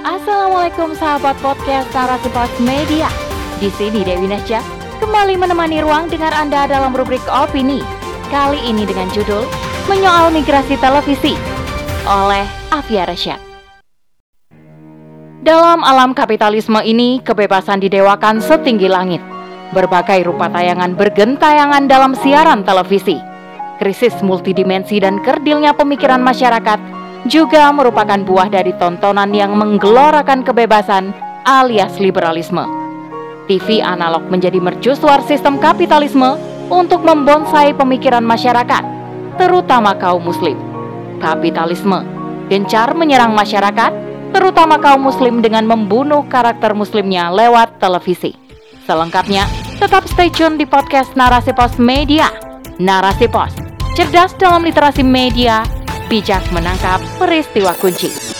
Assalamualaikum sahabat podcast Pos Media. Di sini Dewi Nasya kembali menemani ruang dengar Anda dalam rubrik opini. Kali ini dengan judul Menyoal Migrasi Televisi oleh Afia. Dalam alam kapitalisme ini, kebebasan didewakan setinggi langit. Berbagai rupa tayangan bergentayangan dalam siaran televisi. Krisis multidimensi dan kerdilnya pemikiran masyarakat juga merupakan buah dari tontonan yang menggelorakan kebebasan alias liberalisme. TV analog menjadi mercusuar sistem kapitalisme untuk membonsai pemikiran masyarakat, terutama kaum muslim. Kapitalisme gencar menyerang masyarakat, terutama kaum muslim dengan membunuh karakter muslimnya lewat televisi. Selengkapnya, tetap stay tune di podcast Narasi Pos Media. Narasi Pos, cerdas dalam literasi media, bijak menangkap peristiwa kunci.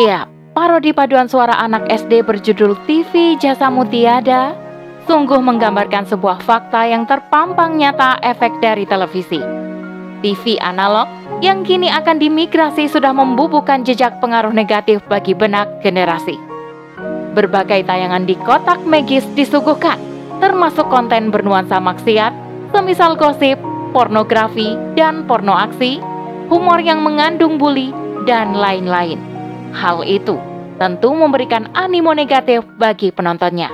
Iya, parodi paduan suara anak SD berjudul TV Jasa Mutiada sungguh menggambarkan sebuah fakta yang terpampang nyata efek dari televisi. TV analog yang kini akan dimigrasi sudah membubuhkan jejak pengaruh negatif bagi benak generasi. Berbagai tayangan di kotak magis disuguhkan, termasuk konten bernuansa maksiat, semisal gosip, pornografi, dan porno aksi, humor yang mengandung bully, dan lain-lain. Hal itu tentu memberikan animo negatif bagi penontonnya.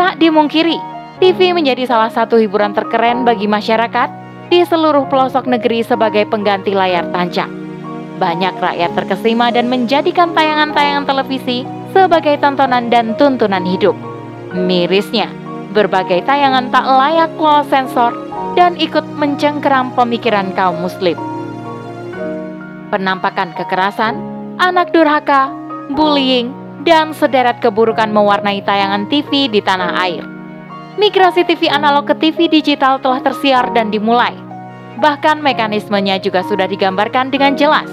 Tak dimungkiri, TV menjadi salah satu hiburan terkeren bagi masyarakat di seluruh pelosok negeri sebagai pengganti layar tancap. Banyak rakyat terkesima dan menjadikan tayangan-tayangan televisi sebagai tontonan dan tuntunan hidup. Mirisnya, berbagai tayangan tak layak lolos sensor dan ikut mencengkeram pemikiran kaum muslim. Penampakan kekerasan, anak durhaka, bullying, dan sederet keburukan mewarnai tayangan TV di tanah air. Migrasi TV analog ke TV digital telah tersiar dan dimulai. Bahkan mekanismenya juga sudah digambarkan dengan jelas.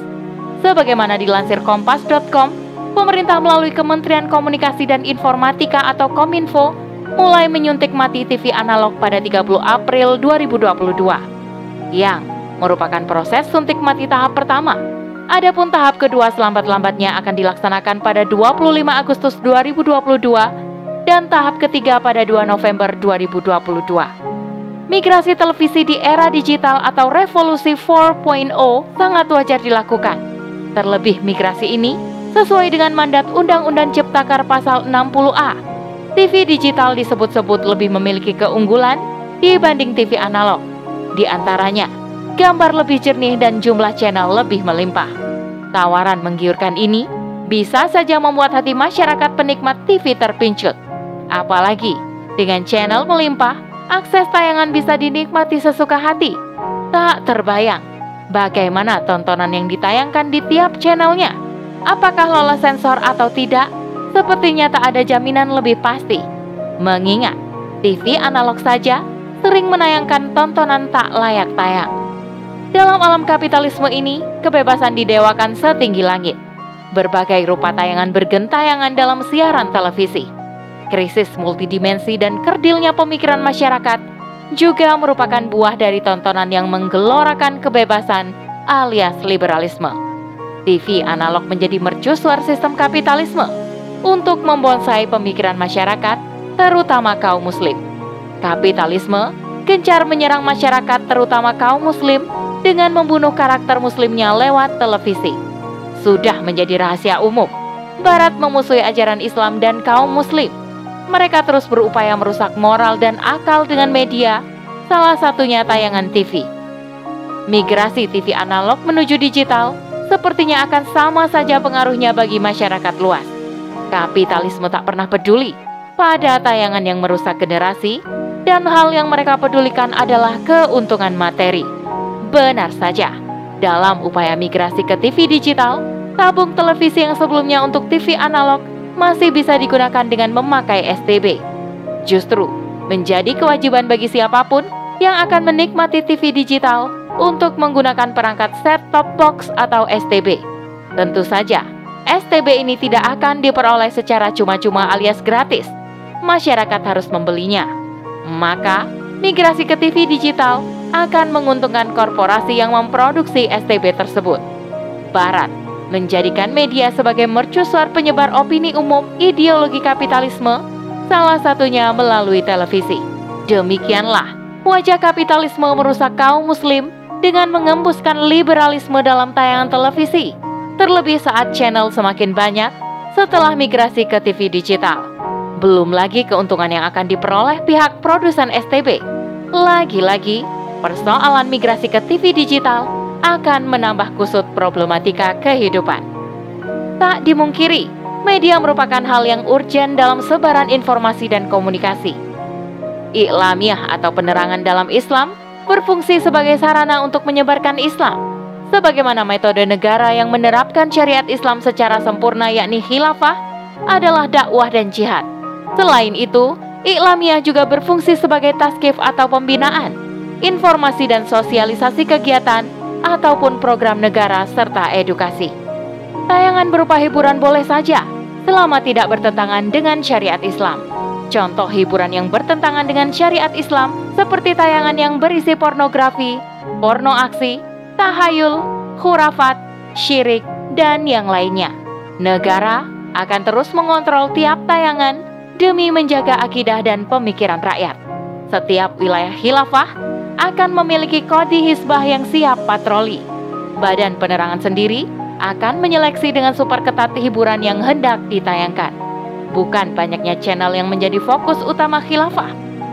Sebagaimana dilansir kompas.com, pemerintah melalui Kementerian Komunikasi dan Informatika atau Kominfo mulai menyuntik mati TV analog pada 30 April 2022 yang merupakan proses suntik mati tahap pertama Adapun tahap kedua selambat-lambatnya akan dilaksanakan pada 25 Agustus 2022 dan tahap ketiga pada 2 November 2022. Migrasi televisi di era digital atau revolusi 4.0 sangat wajar dilakukan. Terlebih migrasi ini sesuai dengan mandat Undang-Undang Ciptaker pasal 60A. TV digital disebut-sebut lebih memiliki keunggulan dibanding TV analog. Di antaranya, gambar lebih jernih dan jumlah channel lebih melimpah. Tawaran menggiurkan ini bisa saja membuat hati masyarakat penikmat TV terpincut. Apalagi dengan channel melimpah, akses tayangan bisa dinikmati sesuka hati. Tak terbayang bagaimana tontonan yang ditayangkan di tiap channelnya. Apakah lolos sensor atau tidak? Sepertinya tak ada jaminan lebih pasti. Mengingat TV analog saja sering menayangkan tontonan tak layak tayang. Dalam alam kapitalisme ini, kebebasan didewakan setinggi langit. Berbagai rupa tayangan bergentayangan dalam siaran televisi. Krisis multidimensi dan kerdilnya pemikiran masyarakat juga merupakan buah dari tontonan yang menggelorakan kebebasan alias liberalisme. TV analog menjadi mercusuar sistem kapitalisme untuk membonsai pemikiran masyarakat, terutama kaum muslim. Kapitalisme gencar menyerang masyarakat terutama kaum muslim dengan membunuh karakter muslimnya lewat televisi. Sudah menjadi rahasia umum, Barat memusuhi ajaran Islam dan kaum muslim. Mereka terus berupaya merusak moral dan akal dengan media, salah satunya tayangan TV. Migrasi TV analog menuju digital sepertinya akan sama saja pengaruhnya bagi masyarakat luas. Kapitalisme tak pernah peduli pada tayangan yang merusak generasi dan hal yang mereka pedulikan adalah keuntungan materi. Benar saja, dalam upaya migrasi ke TV digital, tabung televisi yang sebelumnya untuk TV analog masih bisa digunakan dengan memakai STB. Justru, menjadi kewajiban bagi siapa pun yang akan menikmati TV digital untuk menggunakan perangkat set-top box atau STB. Tentu saja, STB ini tidak akan diperoleh secara cuma-cuma alias gratis. Masyarakat harus membelinya. Maka, migrasi ke TV digital akan menguntungkan korporasi yang memproduksi STB tersebut. Barat menjadikan media sebagai mercusuar penyebar opini umum ideologi kapitalisme, salah satunya melalui televisi. Demikianlah wajah kapitalisme merusak kaum muslim dengan mengembuskan liberalisme dalam tayangan televisi, terlebih saat channel semakin banyak setelah migrasi ke TV digital. Belum lagi keuntungan yang akan diperoleh pihak produsen STB. Lagi-lagi, persoalan migrasi ke TV digital akan menambah kusut problematika kehidupan. Tak dimungkiri, media merupakan hal yang urgent dalam sebaran informasi dan komunikasi. Iklamiah atau penerangan dalam Islam berfungsi sebagai sarana untuk menyebarkan Islam. Sebagaimana metode negara yang menerapkan syariat Islam secara sempurna yakni khilafah adalah dakwah dan jihad. Selain itu, Iklamiah juga berfungsi sebagai taskif atau pembinaan, informasi dan sosialisasi kegiatan ataupun program negara serta edukasi. Tayangan berupa hiburan boleh saja, selama tidak bertentangan dengan syariat Islam. Contoh hiburan yang bertentangan dengan syariat Islam seperti tayangan yang berisi pornografi, porno aksi, tahayul, khurafat, syirik, dan yang lainnya. Negara akan terus mengontrol tiap tayangan demi menjaga akidah dan pemikiran rakyat. Setiap wilayah khilafah akan memiliki kodi hisbah yang siap patroli. Badan penerangan sendiri akan menyeleksi dengan super ketat hiburan yang hendak ditayangkan bukan banyaknya channel yang menjadi fokus utama khilafah,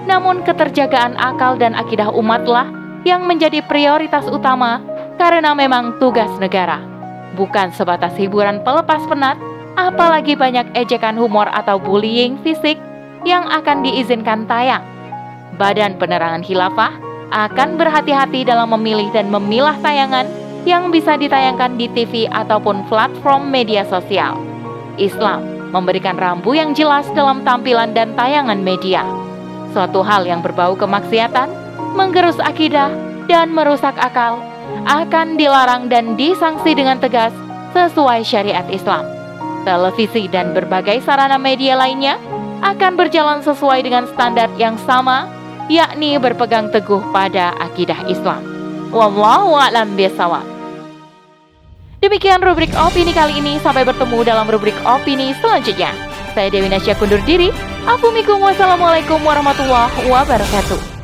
namun keterjagaan akal dan akidah umatlah yang menjadi prioritas utama karena memang tugas negara. Bukan sebatas hiburan pelepas penat, apalagi banyak ejekan humor atau bullying fisik yang akan diizinkan tayang. Badan Penerangan Khilafah akan berhati-hati dalam memilih dan memilah tayangan yang bisa ditayangkan di TV ataupun platform media sosial. Islam memberikan rambu yang jelas dalam tampilan dan tayangan media. Suatu hal yang berbau kemaksiatan, menggerus akidah, dan merusak akal akan dilarang dan disanksi dengan tegas sesuai syariat Islam. Televisi dan berbagai sarana media lainnya akan berjalan sesuai dengan standar yang sama, yakni berpegang teguh pada akidah Islam. Wallahu a'lam bishawab. Demikian rubrik opini kali ini. Sampai bertemu dalam rubrik opini selanjutnya. Saya Dewi Nasya kundur diri. Assalamualaikum warahmatullahi wabarakatuh.